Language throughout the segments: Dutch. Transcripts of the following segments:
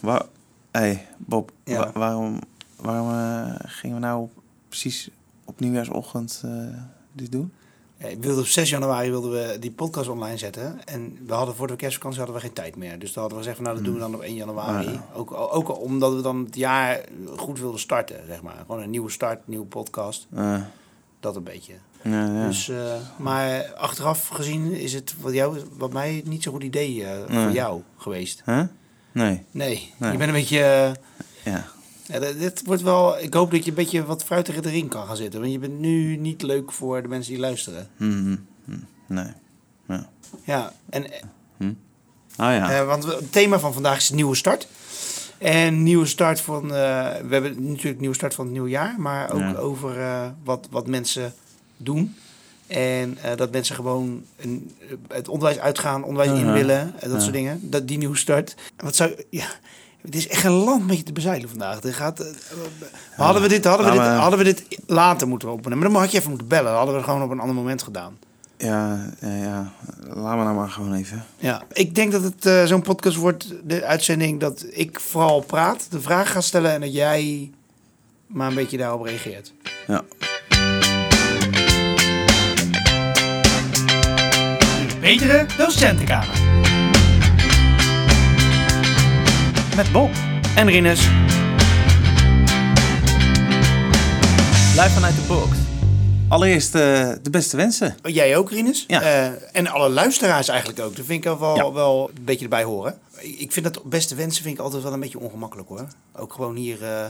Waar, hey, Bob, Ja. wa- waarom, waarom eh, gingen we nou precies op nieuwjaarsochtend eh, dit doen? Ja, we wilden op 6 januari wilden we die podcast online zetten. En we hadden voor de kerstvakantie hadden we geen tijd meer. Dus dan hadden we gezegd van nou dat doen we dan op 1 januari. Ah, ja. Ook, ook omdat we dan het jaar goed wilden starten, zeg maar. Gewoon een nieuwe start, nieuwe podcast. Eh, Dat een beetje. ja, ja. Dus, eh, maar achteraf gezien is het wat, jou, wat mij niet zo'n goed idee eh, voor jou geweest. Huh? Nee, Nee, Nee. je bent een beetje... eh, ja. ja, dit- wordt wel... Ik hoop dat je een beetje wat fruitiger erin kan gaan zitten. Want je bent nu niet leuk voor de mensen die luisteren. Hm, hm, hm, nee. Ja. Ja, en Oh ja. Eh, want het thema van vandaag is nieuwe start. En nieuwe start van... eh, we hebben natuurlijk nieuwe start van het nieuwe jaar. Maar ook Ja. over eh, wat, wat mensen doen. En eh, dat mensen gewoon een, het onderwijs uitgaan, onderwijs in willen. en dat soort dingen. Dat, die nieuwe start. Wat zou... Ja, het is echt een land met je te bezeilen vandaag. Er gaat, eh, hadden, we dit, hadden, we dit, Laten we- hadden we dit later moeten openen. Maar dan had je even moeten bellen. Dat hadden we gewoon op een ander moment gedaan. Ja, ja, ja. Laat me nou maar gewoon even. Ja, ik denk dat het eh, zo'n podcast wordt, de uitzending, dat ik vooral praat, de vraag ga stellen en dat jij maar een beetje daarop reageert. Ja. Betere docentenkamer. Met Bob en Rinus. Live vanuit de box. Allereerst eh, de beste wensen. Oh, Jij ook, Rinus? Ja. Eh, en alle luisteraars eigenlijk ook. Dat vind ik wel, Ja. wel een beetje erbij horen. Ik vind dat beste wensen vind ik altijd wel een beetje ongemakkelijk hoor. Ook gewoon hier eh,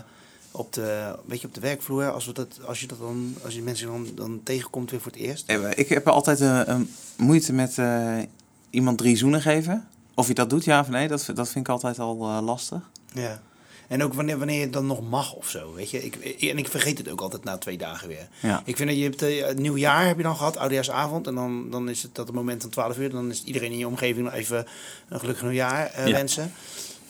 op, de, een beetje op de werkvloer. Als, we dat, als je dat dan, als je mensen dan, dan tegenkomt weer voor het eerst. Ik heb altijd eh, een moeite met eh, iemand drie zoenen geven. Of je dat doet, ja of nee, dat, dat vind ik altijd al eh, lastig. Ja. En ook wanneer, wanneer je dan nog mag of zo, weet je. Ik, en ik vergeet het ook altijd na twee dagen weer. Ja. Ik vind dat je hebt het nieuwjaar heb je dan gehad, oudejaarsavond. En dan, dan is het dat het moment van 12 uur. Dan is iedereen in je omgeving nog even een gelukkig nieuwjaar Ja. wensen.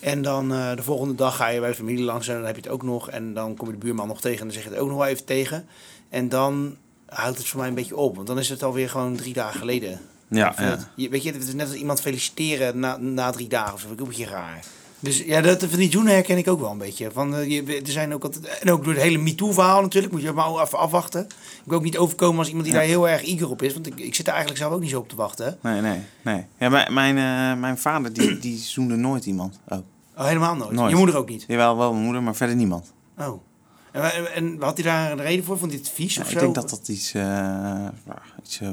En dan eh, de volgende dag ga je bij de familie langs en dan heb je het ook nog. En dan kom je de buurman nog tegen en dan zeg je het ook nog wel even tegen. En dan houdt het voor mij een beetje op. Want dan is het alweer gewoon drie dagen geleden. Ja, ja. het- weet je, het is net als iemand feliciteren na, na drie dagen of zo. ik een beetje raar. Dus ja, dat van die zoenen herken ik ook wel een beetje. Van, eh, je, er zijn ook altijd, en ook door het hele MeToo-verhaal natuurlijk, moet je maar even afwachten. Ik wil ook niet overkomen als iemand die Ja. daar heel erg eager op is. Want ik, ik zit daar eigenlijk zelf ook niet zo op te wachten. Nee, nee, nee. Ja, mijn, mijn, eh, mijn vader die, die zoende nooit iemand. Oh. Oh, helemaal nooit. Nooit. Je moeder ook niet. Jawel, wel mijn moeder, maar verder niemand. Oh. En, en, had hij daar een reden voor? Vond hij het vies Ja, of ik zo? denk dat dat iets, eh, iets eh,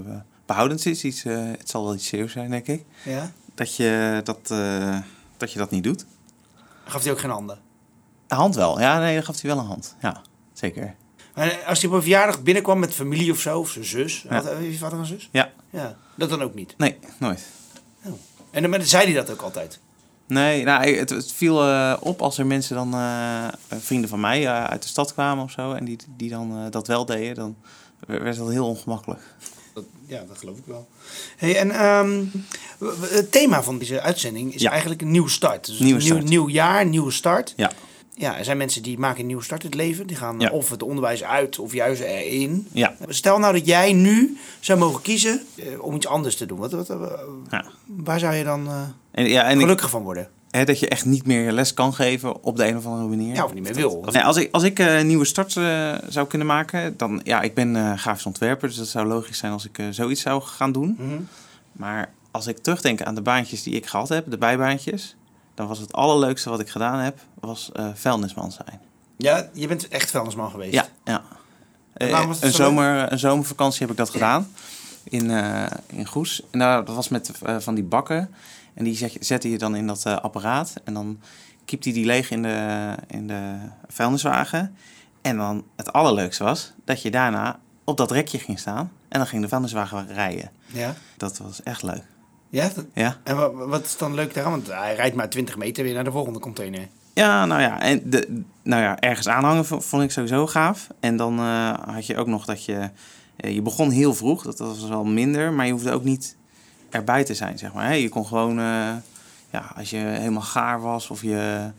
behoudends is. Iets, het zal wel iets serieus zijn, denk ik. Ja? Dat je dat, dat, je dat niet doet. Gaf hij ook geen handen? Een hand wel. Ja, nee, dan gaf hij wel een hand. Ja, zeker. Maar als hij op een verjaardag binnenkwam met familie of zo, of zijn zus. Ja. Had, je vader een zus? Ja. Ja. Dat dan ook niet. Nee, nooit. En dan zei hij dat ook altijd. Nee, nou, het, het viel eh, op als er mensen dan, eh, vrienden van mij eh, uit de stad kwamen of zo, en die, die dan eh, dat wel deden, dan werd dat heel ongemakkelijk. Dat, ja, dat geloof ik wel. Hey, en ehm, het thema van deze uitzending is Ja. eigenlijk een nieuwe start. Dus Nieuwe een nieuw, start. nieuw jaar, nieuwe start. Ja. Ja, er zijn mensen die maken een nieuwe start in het leven. Die gaan Ja. of het onderwijs uit of juist erin. Ja. Stel nou dat jij nu zou mogen kiezen eh, om iets anders te doen. Wat, wat, eh, ja. waar zou je dan eh, En, ja, en ik, gelukkig van worden? Hè, dat je echt niet meer les kan geven op de een of andere manier. Ja, of niet meer wil. Nee, als ik, als ik eh, een nieuwe start eh, zou kunnen maken, dan ja, ik ben eh grafisch ontwerper, dus dat zou logisch zijn als ik eh, zoiets zou gaan doen. Mhm. Maar als ik terugdenk aan de baantjes die ik gehad heb, de bijbaantjes, dan was het allerleukste wat ik gedaan heb, was eh vuilnisman zijn. Ja, je bent echt vuilnisman geweest. Ja, ja. Eh, een, zomer, een zomervakantie heb ik dat gedaan in, eh, in Goes. En daar, dat was met eh, van die bakken. En die zet, zette je dan in dat eh, apparaat. En dan kiept hij die leeg in de, in de vuilniswagen. En dan het allerleukste was dat je daarna op dat rekje ging staan. En dan ging de vuilniswagen rijden. Ja? Dat was echt leuk. Ja? dat- Ja, En wat, wat is dan leuk daaraan? Want hij rijdt maar 20 meter weer naar de volgende container. ja nou ja. En de, nou ja, ergens aanhangen vo- vond ik sowieso gaaf. En dan eh, had je ook nog dat je... eh, je begon heel vroeg, dat was wel minder. Maar je hoefde ook niet erbij te zijn, zeg maar. hè. Je kon gewoon... eh, ja, als je helemaal gaar was of je,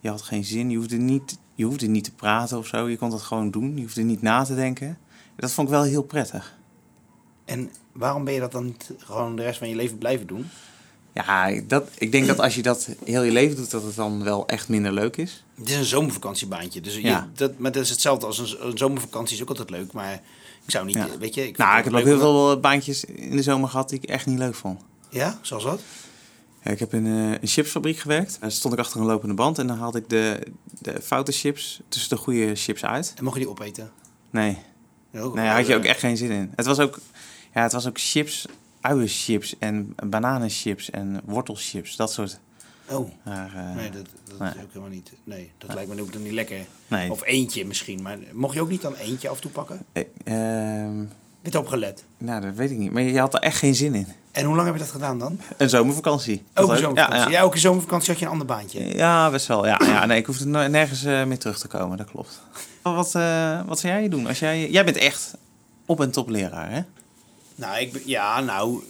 je had geen zin... Je hoefde, niet, je hoefde niet te praten of zo. Je kon dat gewoon doen. Je hoefde niet na te denken. Dat vond ik wel heel prettig. En waarom ben je dat dan niet gewoon de rest van je leven blijven doen? Ja, dat, ik denk dat als je dat heel je leven doet, dat het dan wel echt minder leuk is. Het is een zomervakantiebaantje. Dus je- Ja. dat, maar dat is hetzelfde als een, een zomervakantie is ook altijd leuk. Maar ik zou niet, Ja. weet je... Ik Nou, ik heb ook heel veel eh, baantjes in de zomer gehad die ik echt niet leuk vond. Ja, zoals wat? Ja, ik heb in eh, een chipsfabriek gewerkt. Daar stond ik achter een lopende band en dan haalde ik de, de foute chips tussen de goede chips uit. En mogen die opeten? Nee, Ja, nee daar had je ook echt geen zin in. Het was ook, ja, het was ook chips, uienchips en bananenchips en wortelchips. Dat soort. Oh, Maar, eh, nee, dat, dat nee. is ook helemaal niet... Nee, dat lijkt me ook dan niet lekker. nee. Of eentje misschien. Maar mocht je ook niet dan eentje af en toe pakken? Eh, ehm, Heb je opgelet? nou, dat weet ik niet. Maar je had er echt geen zin in. En hoe lang heb je dat gedaan dan? Een zomervakantie. Ook een zomervakantie. Ja, Ja, ja. ook een zomervakantie had je een ander baantje. Ja, best wel. Ja, ja, nee, ik hoefde nergens eh, meer terug te komen. Dat klopt. Wat, wat zou jij doen? Als jij, jij bent echt op- en top leraar, hè? Nou, ik, ben- ja, nou,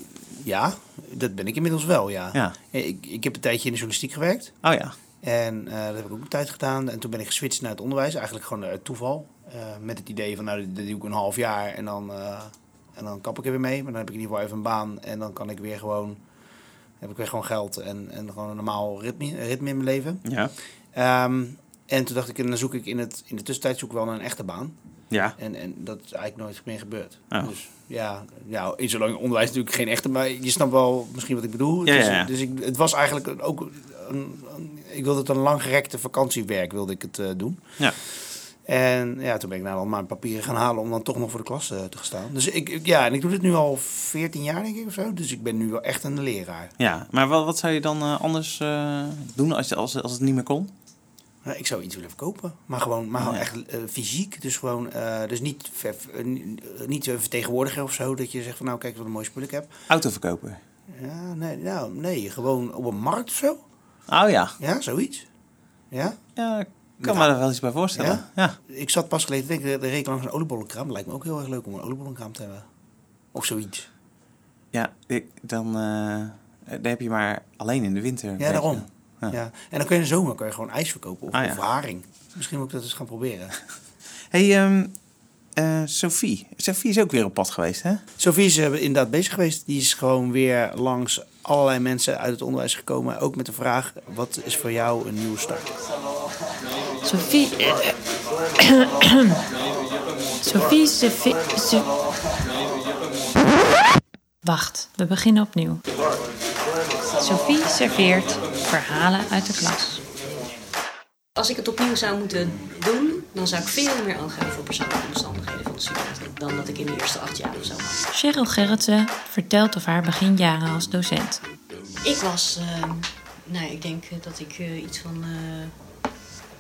ja, dat ben ik inmiddels wel, ja. Ja. Ik, ik heb een tijdje in de journalistiek gewerkt. Oh ja. En eh, dat heb ik ook een tijd gedaan. En toen ben ik geswitcht naar het onderwijs, eigenlijk gewoon uit toeval. Eh, met het idee van, nou, dit, dit doe ik een half jaar en dan, eh, en dan kap ik er weer mee. Maar dan heb ik in ieder geval even een baan en dan kan ik weer gewoon, heb ik weer gewoon geld en, en gewoon een normaal ritme, ritme in mijn leven. Ja. Ehm, en toen dacht ik, en dan zoek ik in, het, in de tussentijd zoek ik wel naar een echte baan. Ja. En, en dat is eigenlijk nooit meer gebeurd. Oh. Dus ja, ja, in zolang onderwijs natuurlijk geen echte, maar je snapt wel misschien wat ik bedoel. Ja, ja. Dus ik, het was eigenlijk ook, een, een- ik wilde het een langgerekte vakantiewerk wilde ik het eh, doen. Ja. En ja, toen ben ik nou al mijn papieren gaan halen om dan toch nog voor de klas eh, te gaan staan. Dus ik, ja, en ik doe dit nu al 14 jaar denk ik of zo. Dus ik ben nu wel echt een leraar. Ja, maar wat, wat zou je dan eh, anders doen als, als, als het niet meer kon? Nou, ik zou iets willen verkopen, maar gewoon, maar echt eh, fysiek. Dus gewoon, eh, dus niet, ver, eh, niet- vertegenwoordiger of zo, dat je zegt van nou kijk wat een mooi spul ik heb. Autoverkoper. Ja, nee, nou, nee, gewoon op een markt of zo. Oh ja. Ja, zoiets. Ja. Ja, ik kan Met me er wel iets bij voorstellen. Ja? Ja. Ik zat pas geleden, denk ik, de reed langs een oliebollenkraam. Lijkt me ook heel erg leuk om een oliebollenkraam te hebben. Of zoiets. Ja, ik, dan, eh dan heb je maar alleen in de winter. Ja, je. Ja. Ja. En dan kun je in de zomer kan je gewoon ijs verkopen of, Ah, ja. of haring. Misschien moet ik dat eens gaan proberen. hey, ehm, eh, Sophie. Sophie is ook weer op pad geweest, hè? Sophie is eh, inderdaad bezig geweest. Die is gewoon weer langs allerlei mensen uit het onderwijs gekomen. Ook met de vraag, wat is voor jou een nieuwe start? Sophie. Sophie, Sophie. So- Wacht, we beginnen opnieuw. Sophie serveert verhalen uit de klas. Als ik het opnieuw zou moeten doen, dan zou ik veel meer hebben voor persoonlijke omstandigheden van de studenten dan dat ik in de eerste acht jaar of zo had. Cheryl Gerritsen vertelt over haar beginjaren als docent. Ik was, eh, nou ja, ik denk eh, dat ik eh, iets van eh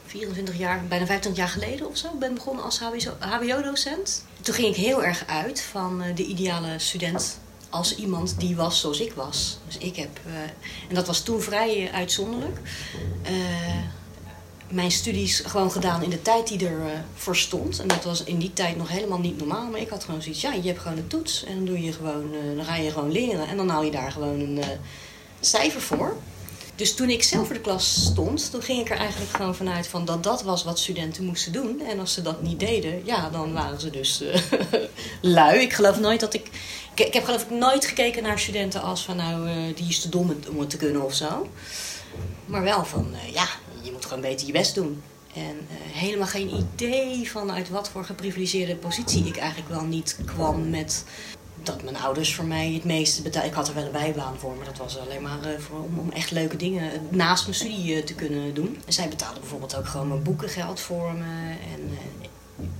24 jaar, bijna 25 jaar geleden of zo, ben begonnen als HBO-docent. Toen ging ik heel erg uit van de ideale student als iemand die was zoals ik was. Dus ik heb, eh, en dat was toen vrij uitzonderlijk. Eh, mijn studies gewoon gedaan in de tijd die er eh, voor stond. En dat was in die tijd nog helemaal niet normaal. Maar ik had gewoon zoiets, ja, je hebt gewoon een toets. En dan, doe je gewoon, dan ga je gewoon leren. En dan haal je daar gewoon een cijfer voor. Dus toen ik zelf voor de klas stond, toen ging ik er eigenlijk gewoon vanuit van dat dat was wat studenten moesten doen. En als ze dat niet deden, ja, dan waren ze dus eh, lui. Ik geloof nooit dat ik, ik. Ik heb geloof ik nooit gekeken naar studenten als van nou, eh, die is te dom om het te kunnen of zo. Maar wel van, eh, ja, je moet gewoon beter je best doen. En helemaal geen idee van uit wat voor geprivilegeerde positie ik eigenlijk wel niet kwam met dat mijn ouders voor mij het meeste betaalden. Ik had er wel een bijbaan voor, maar dat was alleen maar eh, voor, om, om echt leuke dingen naast mijn studie eh, te kunnen doen. En zij betaalden bijvoorbeeld ook gewoon mijn boekengeld voor me. En eh,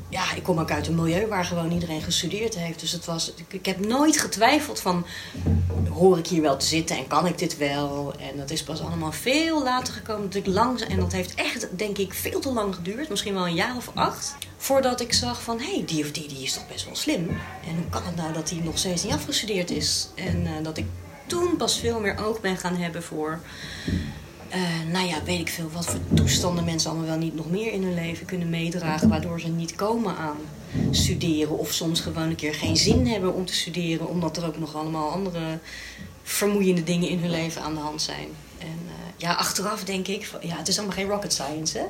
ja, ik kom ook uit een milieu waar gewoon iedereen gestudeerd heeft. Dus het was, ik, heb nooit getwijfeld van, hoor ik hier wel te zitten en kan ik dit wel? En dat is pas allemaal veel later gekomen. Ik langzaam, en dat heeft echt, denk ik, veel te lang geduurd. Misschien wel een jaar of acht. Voordat ik zag van, hé, hey, die of die, die is toch best wel slim. En hoe kan het nou dat die nog steeds niet afgestudeerd is? En eh, dat ik toen pas veel meer oog ben gaan hebben voor... eh, nou ja, weet ik veel, wat voor toestanden mensen allemaal wel niet nog meer in hun leven kunnen meedragen, waardoor ze niet komen aan studeren. Of soms gewoon een keer geen zin hebben om te studeren, omdat er ook nog allemaal andere vermoeiende dingen in hun leven aan de hand zijn. En eh, ja, achteraf denk ik, ja, het is allemaal geen rocket science, hè.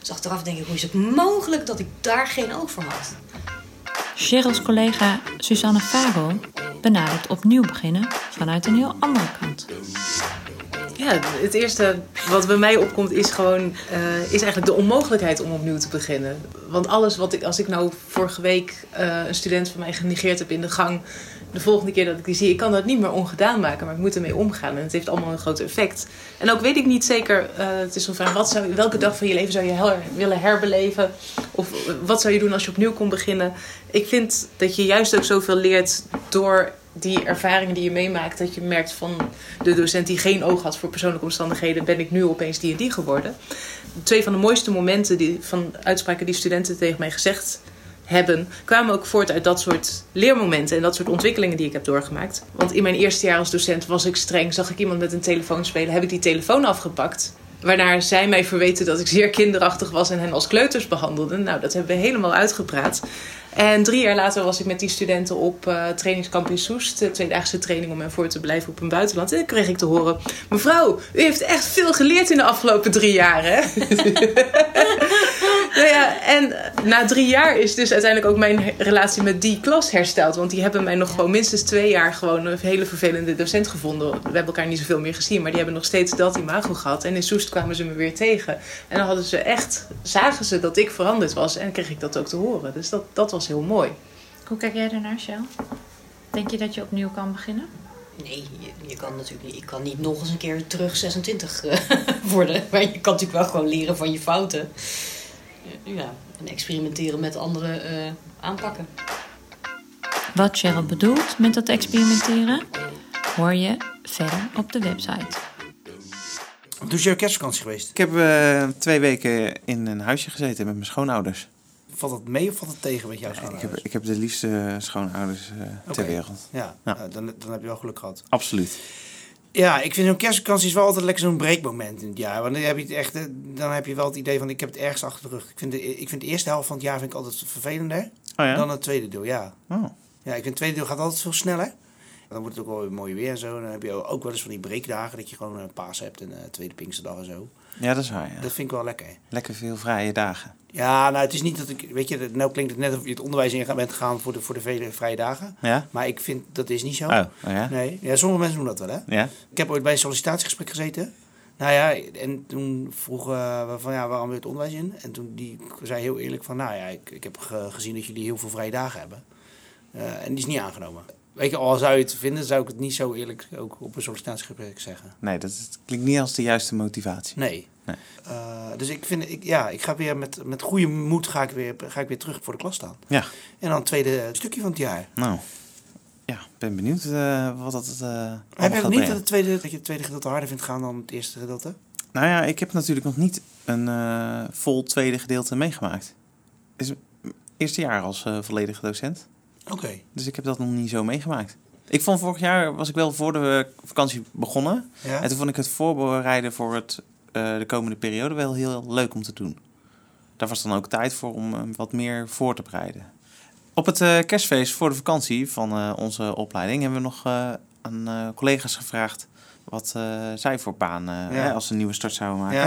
Dus achteraf denk ik, hoe is het mogelijk dat ik daar geen oog voor had? Cheryl's collega Suzanne Fabel benadert opnieuw beginnen vanuit een heel andere kant. Ja, het eerste wat bij mij opkomt is gewoon eh, is eigenlijk de onmogelijkheid om opnieuw te beginnen. Want alles wat ik, als ik nou vorige week eh, een student van mij genegeerd heb in de gang, de volgende keer dat ik die zie, ik kan dat niet meer ongedaan maken, maar ik moet ermee omgaan. En het heeft allemaal een groot effect. En ook weet ik niet zeker, eh, het is een vraag, wat zou, welke dag van je leven zou je willen herbeleven? Of wat zou je doen als je opnieuw kon beginnen? Ik vind dat je juist ook zoveel leert door die ervaringen die je meemaakt. Dat je merkt van de docent die geen oog had voor persoonlijke omstandigheden, ben ik nu opeens die en die geworden. Twee van de mooiste momenten die, van uitspraken die studenten tegen mij gezegd hebben, kwamen ook voort uit dat soort leermomenten en dat soort ontwikkelingen die ik heb doorgemaakt. Want in mijn eerste jaar als docent was ik streng, zag ik iemand met een telefoon spelen, heb ik die telefoon afgepakt. Waarna zij mij verweten dat ik zeer kinderachtig was en hen als kleuters behandelde. Nou, dat hebben we helemaal uitgepraat. En drie jaar later was ik met die studenten op eh, trainingskamp in Soest. De tweedaagse training om hen voor te blijven op een buitenland. En dan kreeg ik te horen... Mevrouw, u heeft echt veel geleerd in de afgelopen drie jaar, hè? Nou ja, en na drie jaar is dus uiteindelijk ook mijn relatie met die klas hersteld. Want die hebben mij nog gewoon minstens twee jaar gewoon een hele vervelende docent gevonden. We hebben elkaar niet zoveel meer gezien, maar die hebben nog steeds dat imago gehad. En in Soest kwamen ze me weer tegen. En dan hadden ze echt, zagen ze dat ik veranderd was en kreeg ik dat ook te horen. Dus dat, dat was heel mooi. Hoe kijk jij ernaar, Shell? Denk je dat je opnieuw kan beginnen? Nee, je, je kan natuurlijk niet. Ik kan niet nog eens een keer terug 26 eh, worden. Maar je kan natuurlijk wel gewoon leren van je fouten. Ja, en experimenteren met andere eh, aanpakken. Wat Cheryl bedoelt met dat experimenteren, hoor je verder op de website. Hoe is jouw kerstvakantie geweest? Ik heb eh, twee weken in een huisje gezeten met mijn schoonouders. Valt het mee of valt het tegen met jouw Ik heb, schoonouders? ik heb de liefste schoonouders eh, ter wereld. Ja, Ja. nou, dan, dan heb je wel geluk gehad. Absoluut. Ja, ik vind zo'n kerstvakantie is wel altijd lekker zo'n breekmoment in het jaar. Want dan heb je, het echt, eh, dan heb je wel het idee van ik heb het ergst achter de rug. Ik vind de, ik vind de eerste helft van het jaar vind ik altijd vervelender Oh ja? dan het tweede deel, ja. Oh. Ja, ik vind het tweede deel gaat altijd veel sneller. Dan wordt het ook wel weer mooi weer en zo. Dan heb je ook wel eens van die breekdagen dat je gewoon een paas hebt en een tweede Pinksterdag en zo. Ja, dat is waar. Ja. Dat vind ik wel lekker. Lekker veel vrije dagen. Ja, nou het is niet dat ik, weet je, nou klinkt het net of je het onderwijs in bent gegaan voor de, voor de vele vrije dagen. Ja? Maar ik vind dat is niet zo. Oh, oh ja? Nee, ja, sommige mensen doen dat wel hè. Ja? Ik heb ooit bij een sollicitatiegesprek gezeten. Nou ja, en toen vroegen we van ja, waarom wil je het onderwijs in? En toen die zei heel eerlijk van, nou ja, ik, ik heb ge- gezien dat jullie heel veel vrije dagen hebben. Eh, en die is niet aangenomen. Weet je, al zou je het vinden, zou ik het niet zo eerlijk ook op een sollicitatiegesprek zeggen. Nee, dat is- klinkt niet als de juiste motivatie. Nee. Nee. Eh, dus ik vind, ik, ja, ik ga weer met, met goede moed ga ik, weer, ga ik weer terug voor de klas staan. Ja. En dan het tweede stukje van het jaar. Nou, ja, ben benieuwd eh, wat dat allemaal Heb je het niet brengen. dat, het tweede, dat je het tweede gedeelte harder vindt gaan dan het eerste gedeelte? Nou ja, ik heb natuurlijk nog niet een vol tweede gedeelte meegemaakt. Is eerste jaar als volledige docent. Oké. Dus ik heb dat nog niet zo meegemaakt. Ik vond vorig jaar, was ik wel voor de vakantie begonnen. Ja? En toen vond ik het voorbereiden voor het, eh, de komende periode wel heel leuk om te doen. Daar was dan ook tijd voor om eh, wat meer voor te bereiden. Op het eh, kerstfeest voor de vakantie van eh, onze opleiding hebben we nog eh, aan eh, collega's gevraagd wat eh, zij voor baan eh, Ja. hè, als ze een nieuwe start zouden maken. Ja?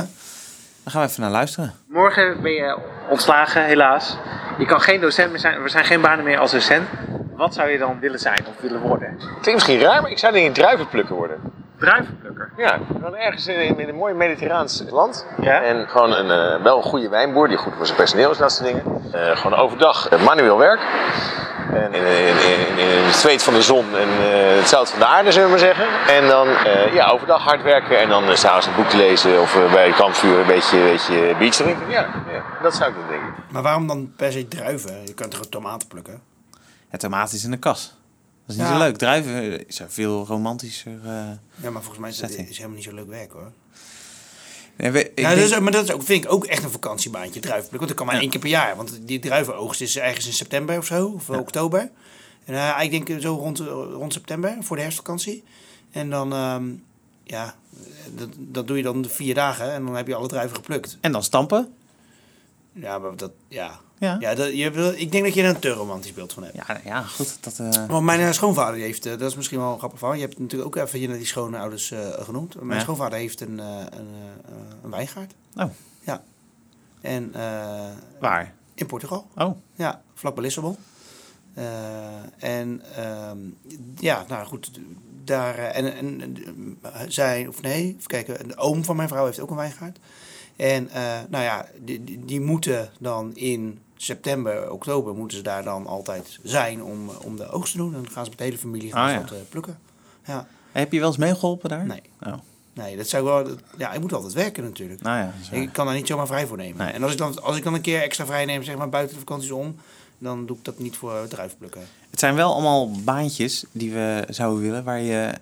Daar gaan we even naar luisteren. Morgen ben je ontslagen, helaas. Je kan geen docent meer zijn. Er zijn geen banen meer als docent. Wat zou je dan willen zijn of willen worden? Klinkt misschien raar, maar ik zou denk ik druivenplukker worden. Druivenplukker. Ja, gewoon ergens in, in een mooi mediterraans land. Ja? En gewoon een, eh, wel een goede wijnboer die goed voor zijn personeel is, dat soort dingen. Eh, gewoon overdag eh, manueel werk. En in, in, in, in het zweet van de zon en eh, het zout van de aarde, zullen we maar zeggen. En dan eh, ja, overdag hard werken en dan uh, s'avonds een boek lezen of eh, bij het kampvuur een beetje, beetje biertje drinken. Ja, ja, dat zou ik doen, denk ik. Maar waarom dan per se druiven? Je kan toch ook tomaten plukken? Het tomaat is in de kas. Dat is niet Ja. zo leuk. Druiven is een veel romantischer. eh Ja, maar volgens mij is is helemaal niet zo leuk werk hoor. Nee, we- ik ja, denk- dat is, maar dat is ook, vind ik ook echt een vakantiebaantje, druivenplukken. Want dat kan maar Ja. één keer per jaar. Want die druivenoogst is ergens in september of zo, of oktober. En eh, ik denk zo rond, rond september, voor de herfstvakantie. En dan, ehm, ja, dat, dat doe je dan de vier dagen en dan heb je alle druiven geplukt. En dan stampen. Ja, maar dat, ja. Ja. ja dat, je wil, ik denk dat je er een te romantisch beeld van hebt. Ja, nou ja goed. Dat, eh, Want mijn eh, schoonvader die heeft, eh, dat is misschien wel een grappig van. Je hebt natuurlijk ook even je die schoonouders eh genoemd. Mijn Ja. schoonvader heeft een, een, een wijngaard. Oh. Ja. En waar? in Portugal. Oh, Ja, vlak bij Lissabon. En ehm, ja, nou goed, daar. en, en, en, eh, zij, of nee, even kijken, de oom van mijn vrouw heeft ook een wijngaard. En eh, nou ja, die, die, die moeten dan in september, oktober, moeten ze daar dan altijd zijn om, om de oogst te doen. En dan gaan ze met de hele familie gaan Ah, ja. eh, plukken. Ja, Heb je wel eens meegeholpen daar? nee. Oh. Nee, dat zou ik wel. Ja, ik moet altijd werken natuurlijk. Nou ja. Ik kan daar niet zomaar vrij voor nemen. Nee. En als ik, dan, als ik dan een keer extra vrij neem, zeg maar buiten de vakanties om, dan doe ik dat niet voor druivenplukken. Het zijn wel allemaal baantjes die we zouden willen waar je,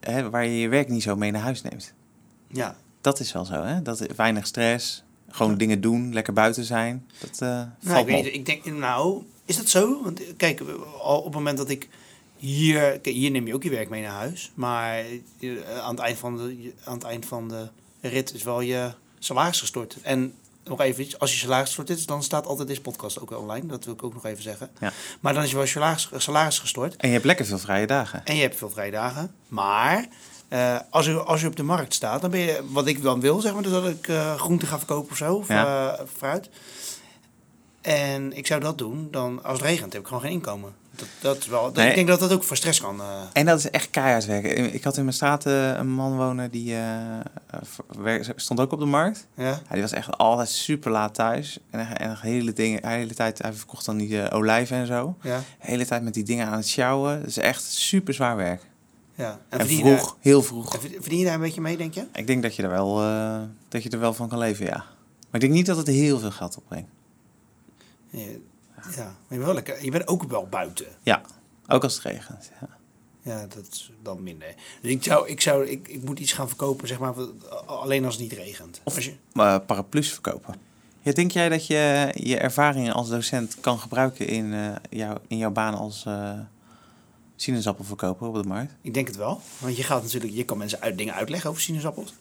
hè, waar je je werk niet zo mee naar huis neemt. Ja, Dat is wel zo, hè? Dat, weinig stress, gewoon dingen doen, lekker buiten zijn. Dat eh nou, valt ik, weet niet, ik denk, nou, is dat zo? Want eh, kijk, al op het moment dat ik hier, hier neem je ook je werk mee naar huis, maar eh, aan het eind van de, aan het eind van de rit is wel je salaris gestort. En nog even iets, als je salaris gestort is, dan staat altijd deze podcast ook online. Dat wil ik ook nog even zeggen. Ja. Maar dan is je wel salaris, salaris gestort. En je hebt lekker veel vrije dagen. En je hebt veel vrijdagen. Maar eh, als, je, als je op de markt staat, dan ben je, wat ik dan wil, zeg maar, dus dat ik eh groente ga verkopen of zo, of Ja. eh, fruit. En ik zou dat doen, dan als het regent heb ik gewoon geen inkomen. Dat, dat is wel, dat- Nee. Ik denk dat dat ook voor stress kan. En dat is echt keihard werken. Ik had in mijn straat een man wonen die stond ook op de markt. ja? Die was echt altijd super laat thuis. En, hij- en hele, dingen, hele tijd, hij verkocht dan die olijven en zo. Ja, De hele tijd met die dingen aan het sjouwen. Dat is echt super zwaar werk. Ja. En, vroeg, heel vroeg. verdien je daar een beetje mee, denk je? Ik denk dat je er wel, eh, dat je er wel van kan leven, ja. Maar ik denk niet dat het heel veel geld opbrengt. Ja, ja. maar je, bent wel lekker, je bent ook wel buiten. Ja, ook als het regent. Ja. Ja, dat is dan minder. Dus ik, zou, ik, zou, ik, ik moet iets gaan verkopen, zeg maar, alleen als het niet regent. Of- Als je, Maar paraplu's verkopen. Ja, denk jij dat je je ervaringen als docent kan gebruiken in, eh, jouw, in jouw baan als eh sinaasappelverkoper op de markt? Ik denk het wel. Want je gaat natuurlijk, je kan mensen uit, dingen uitleggen over sinaasappels.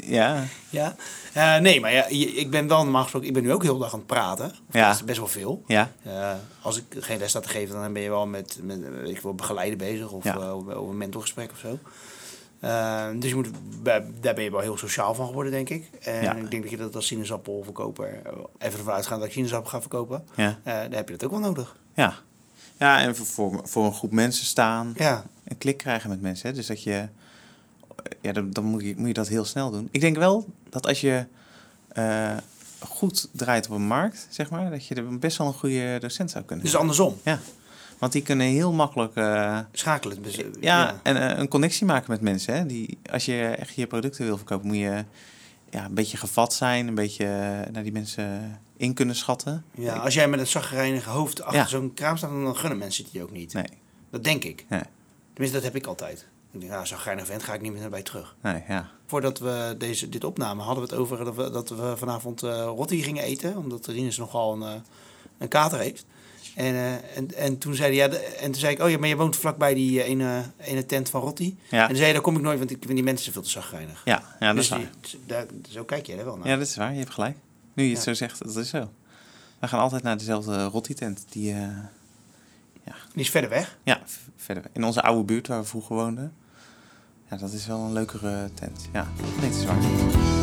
Ja, Ja. Eh, nee, maar ja, ik ben wel normaal gesproken, ik ben nu ook heel dag aan het praten. Ja. Dat is best wel veel. ja, Eh, als ik geen les sta te geven, dan ben je wel met, met ik wel, begeleiden bezig of Ja. of een mentorgesprek of zo. Dus je moet, daar ben je wel heel sociaal van geworden, denk ik. En Ja. ik denk dat je dat als sinaasappelverkoper, even ervan uitgaan dat ik sinaasappel ga verkopen, ja, dan heb je dat ook wel nodig. ja. Ja, en voor- voor, een groep mensen staan, Ja, een klik krijgen met mensen. Hè? Dus dat je, ja, dan, dan moet, je, moet je dat heel snel doen. Ik denk wel dat als je eh, goed draait op een markt, zeg maar, dat je er best wel een goede docent zou kunnen dus andersom. Ja, want die kunnen heel makkelijk eh, Schakelen. Dus, eh, ja, En, een connectie maken met mensen. Hè? Die, als je echt je producten wil verkopen, moet je ja, een beetje gevat zijn, een beetje eh, naar die mensen in kunnen schatten. Ja, als jij met een zagrijnige hoofd achter Ja. zo'n kraam staat, dan gunnen mensen het je ook niet. Nee, Dat denk ik. nee, Tenminste, dat heb ik altijd. Ik denk, nou, zo'n geinig vent ga ik niet meer naar bij terug. nee, ja. Voordat we deze, dit opnamen, hadden we het over dat we, dat we vanavond eh rotti gingen eten. Omdat Rinus nogal een, eh, een kater heeft. En, eh, en, en, toen zei hij, ja, en toen zei ik, oh ja, maar je woont vlakbij die eh, ene, ene tent van Rotti. Ja. En toen zei hij, daar kom ik nooit, want ik vind die mensen veel te zagrijnig. Ja, ja, dat dus is waar. die- dus daar, zo kijk je er wel naar. Ja, dat is waar. Je hebt gelijk. Nu je het Ja. zo zegt, dat is zo. We gaan altijd naar dezelfde rotti-tent. Die, eh, Die is verder weg. ja, verder in onze oude buurt waar we vroeger woonden. Ja, dat is wel een leukere tent. Ja, nee, het is waar.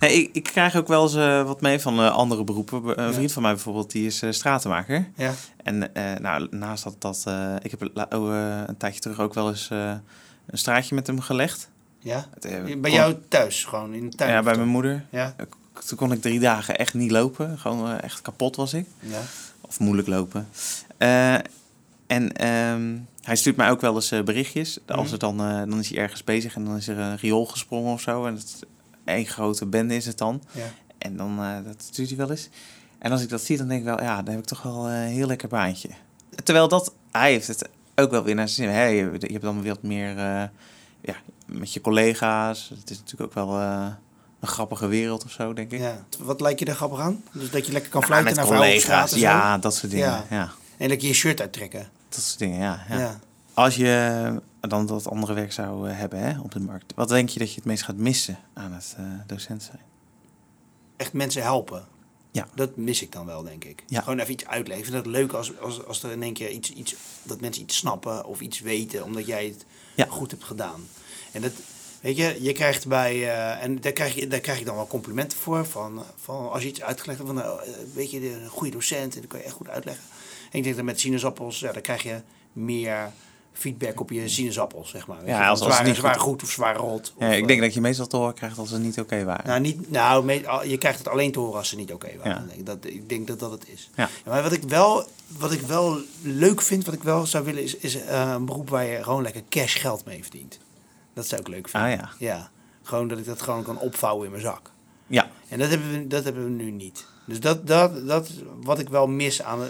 Nee, ik, ik krijg ook wel eens eh, wat mee van eh, andere beroepen. Een Ja. vriend van mij bijvoorbeeld, die is eh, stratenmaker. Ja. En nou, naast dat, dat ik heb oh, een tijdje terug ook wel eens een straatje met hem gelegd. ja. Het, Bij jou thuis, gewoon in de tuin? Ja, bij mijn moeder. Ja. Toen kon ik drie dagen echt niet lopen. Gewoon echt kapot was ik. ja. Of moeilijk lopen. En ehm, hij stuurt mij ook wel eens berichtjes. Als Mhm. er dan, eh, dan is hij ergens bezig en dan is er een riool gesprongen of zo. En het, één grote bende is het dan. Ja. En dan eh, dat stuurt hij wel eens. En als ik dat zie, dan denk ik wel, ja, dan heb ik toch wel eh, een heel lekker baantje. Terwijl dat, hij heeft het ook wel weer naar zijn zin. Hè, je, je hebt dan weer wat meer eh, ja, met je collega's. Het is natuurlijk ook wel een grappige wereld of zo, denk ik. ja. Wat lijkt je daar grappig aan? Dus dat je lekker kan Ja, fluiten met naar collega's, ja, dat soort dingen. Ja. Ja. En dat je je shirt uittrekken. dat soort dingen, ja. ja. Ja. Als je dan dat andere werk zou eh, hebben hè, op de markt, wat denk je dat je het meest gaat missen aan het eh, docent zijn? Echt mensen helpen. Ja. Dat mis ik dan wel, denk ik. Ja. Gewoon even iets uitleggen. Ik vind het leuk als, als, als er in één keer iets, iets... Dat mensen iets snappen of iets weten, omdat jij het Ja. goed hebt gedaan. En dat, Weet je, je krijgt bij, eh, en daar krijg, je, daar krijg je dan wel complimenten voor. Van, van als je iets uitgelegd hebt, van, weet je, een goede docent, en dat kan je echt goed uitleggen. En ik denk dat met sinaasappels, ja, dan krijg je meer feedback op je sinaasappels, zeg maar. Weet Ja, je, als- als niet ze waren goed- goed of ze waren rot. Ja, ik eh, denk dat je meestal te horen krijgt als ze niet oké waren. Nou, niet, nou me- je krijgt het alleen te horen als ze niet oké waren. Ja. Ik denk Dat, ik denk dat dat het is. Ja. Maar wat ik, wel, wat ik wel leuk vind, wat ik wel zou willen, is, is eh, een beroep waar je gewoon lekker cash geld mee verdient. Dat zou ik leuk vinden. Ah ja. Ja. Gewoon dat ik dat gewoon kan opvouwen in mijn zak. Ja, En dat hebben we, dat hebben we nu niet. Dus dat, dat, dat is wat ik wel mis aan, eh,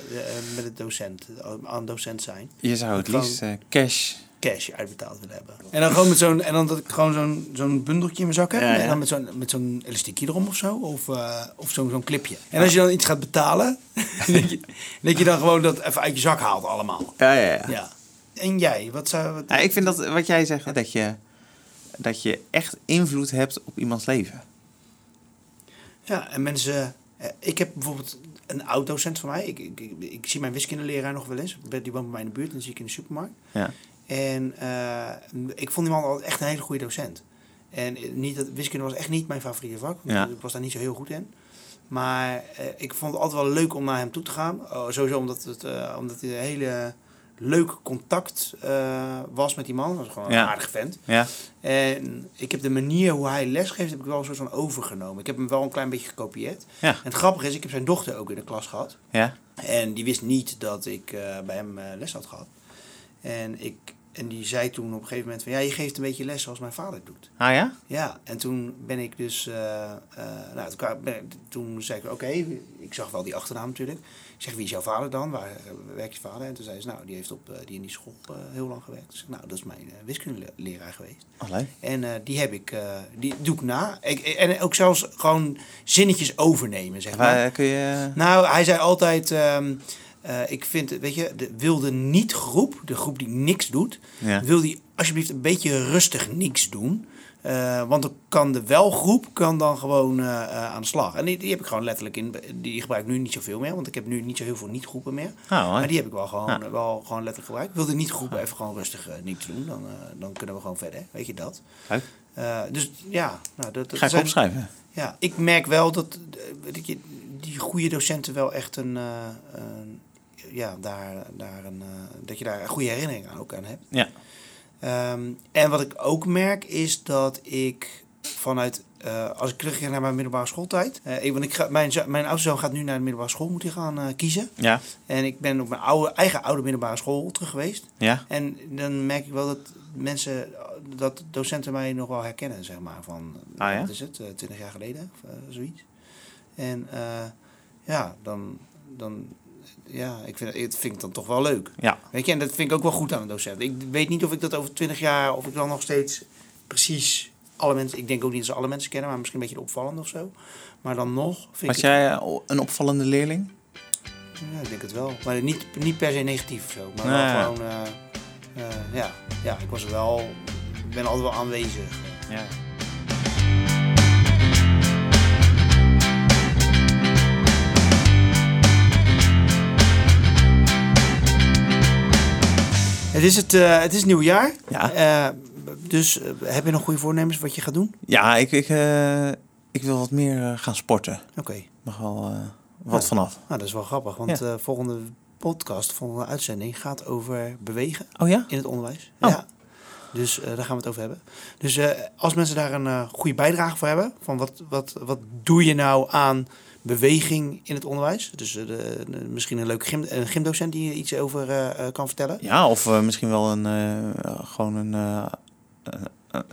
met het docent, aan docent zijn. je zou het liefst eh, cash... Cash uitbetaald willen hebben. En dan gewoon met zo'n, en dan dat ik gewoon zo'n, zo'n bundeltje in mijn zak heb. Ja, ja. En dan met zo'n, met zo'n elastiekje erom of zo. Of, eh, of zo'n, zo'n clipje. En als je dan iets gaat betalen, dat, je, dat je dan gewoon dat even uit je zak haalt allemaal. Ja, ja, ja. Ja. En jij, wat zou... Wat, Ja, ik vind dat wat jij zegt, dat je, dat je echt invloed hebt op iemands leven. Ja, en mensen... eh, Ik heb bijvoorbeeld een oud-docent van mij. Ik, ik, ik, ik zie mijn wiskundeleraar nog wel eens. Die woont bij mij in de buurt. En die zie ik in de supermarkt. Ja. En eh, ik vond die man altijd echt een hele goede docent. En niet dat, wiskunde was echt niet mijn favoriete vak. Ja. Ik was daar niet zo heel goed in. Maar eh, ik vond het altijd wel leuk om naar hem toe te gaan. Oh, sowieso omdat, het, eh, omdat hij een hele leuk contact eh, was met die man. Dat was gewoon Ja. een aardig vent. Ja, En ik heb de manier hoe hij lesgeeft, heb ik wel een soort van overgenomen. Ik heb hem wel een klein beetje gekopieerd. ja, En het grappige is, ik heb zijn dochter ook in de klas gehad. ja. En die wist niet dat ik eh, bij hem eh, les had gehad. En, ik, en die zei toen op een gegeven moment van... Ja, je geeft een beetje les zoals mijn vader doet. Ah ja? Ja, en toen ben ik dus... nou, toen, toen zei ik, oké, ik zag wel die achternaam natuurlijk. Zeg, wie is jouw vader dan? Waar werkt je vader? En toen zei ze, nou, die heeft op eh, die in die school eh, heel lang gewerkt. Zeg, nou, dat is mijn eh, wiskundeleraar geweest. Leuk. En die heb ik, die doe ik na. Ik, en ook zelfs gewoon zinnetjes overnemen, zeg maar. Waar kun je... Nou, hij zei altijd, ehm, eh, ik vind, weet je, de wilde niet-groep, de groep die niks doet, Ja. wil die alsjeblieft een beetje rustig niks doen. Eh, want dan kan de welgroep kan dan gewoon eh, eh, aan de slag. En die, die heb ik gewoon letterlijk in. Die gebruik ik nu niet zoveel meer, want ik heb nu niet zo heel veel niet-groepen meer. Oh, mooi. Maar die heb ik wel gewoon, Ja. wel gewoon letterlijk gebruikt. Wil de niet-groepen even gewoon rustig niks doen, dan, dan kunnen we gewoon verder. Weet je dat? Dus ja, nou, dat, dat Ga ik zijn- opschrijven. ja, ik merk wel dat, weet je, die goede docenten wel echt een, een- ja, daar, daar een, dat je daar een goede herinnering aan ook aan hebt. Ja. Ehm, en wat ik ook merk is dat ik vanuit, eh, als ik terugga naar mijn middelbare schooltijd, eh, ik, want ik ga, mijn, mijn oudste zoon gaat nu naar de middelbare school, moet hij gaan eh, kiezen. Ja. En ik ben op mijn oude, eigen oude middelbare school terug geweest. Ja. En dan merk ik wel dat mensen, dat docenten mij nog wel herkennen, zeg maar. Van, Ah, ja? wat is het, twintig jaar geleden of zoiets. En ja, dan, dan, ja, ik vind, het vind ik dan toch wel leuk. Ja. Weet je, en dat vind ik ook wel goed aan een docent. Ik weet niet of ik dat over twintig jaar, of ik dan nog steeds precies alle mensen, ik denk ook niet dat ze alle mensen kennen, maar misschien een beetje de opvallende of zo. Maar dan nog vind Was ik jij eh, een opvallende leerling? ja, ik denk het wel. Maar niet, niet per se negatief of zo, maar Nee. wel gewoon, eh, eh, ja, ja, ik was wel, ik ben altijd wel aanwezig. Ja. Het is het, eh, het is nieuwjaar. Ja. Eh, dus eh, heb je nog goede voornemens wat je gaat doen? Ja, ik, ik, ik wil wat meer gaan sporten. Oké, Mag wel wat Ja. vanaf. nou dat is wel grappig, want Ja. volgende podcast, volgende uitzending gaat over bewegen Oh ja? in het onderwijs. Oh. Ja. Dus daar gaan we het over hebben. Dus als mensen daar een goede bijdrage voor hebben, van wat, wat, wat doe je nou aan beweging in het onderwijs? Dus eh, de, de- misschien een leuke gym, een gymdocent die iets over eh, eh, kan vertellen. Ja, of misschien wel een, gewoon een,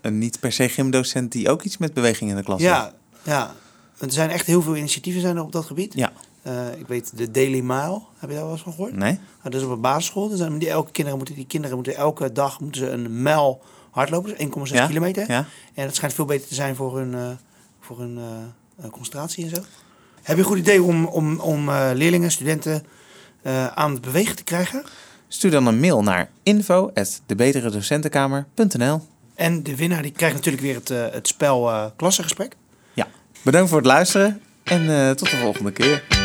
een, niet per se gymdocent die ook iets met beweging in de klas heeft. Ja, ja. Er zijn echt heel veel initiatieven zijn er op dat gebied. Ja. Ik weet de Daily Mile, heb je daar wel eens van gehoord? Nee? Nou, dat is op een basisschool. Dus die elke kinderen moeten, die kinderen moeten elke dag moeten ze een mijl hardlopen, dus 1,6 Ja, kilometer. Ja? En dat schijnt veel beter te zijn voor hun, voor hun concentratie en zo. Heb je een goed idee om, om, om eh, leerlingen, studenten eh, aan het bewegen te krijgen? Stuur dan een mail naar info.debeteredocentenkamer.nl En de winnaar die krijgt natuurlijk weer het, eh, het spel eh klassengesprek. Ja. Bedankt voor het luisteren en tot de volgende keer.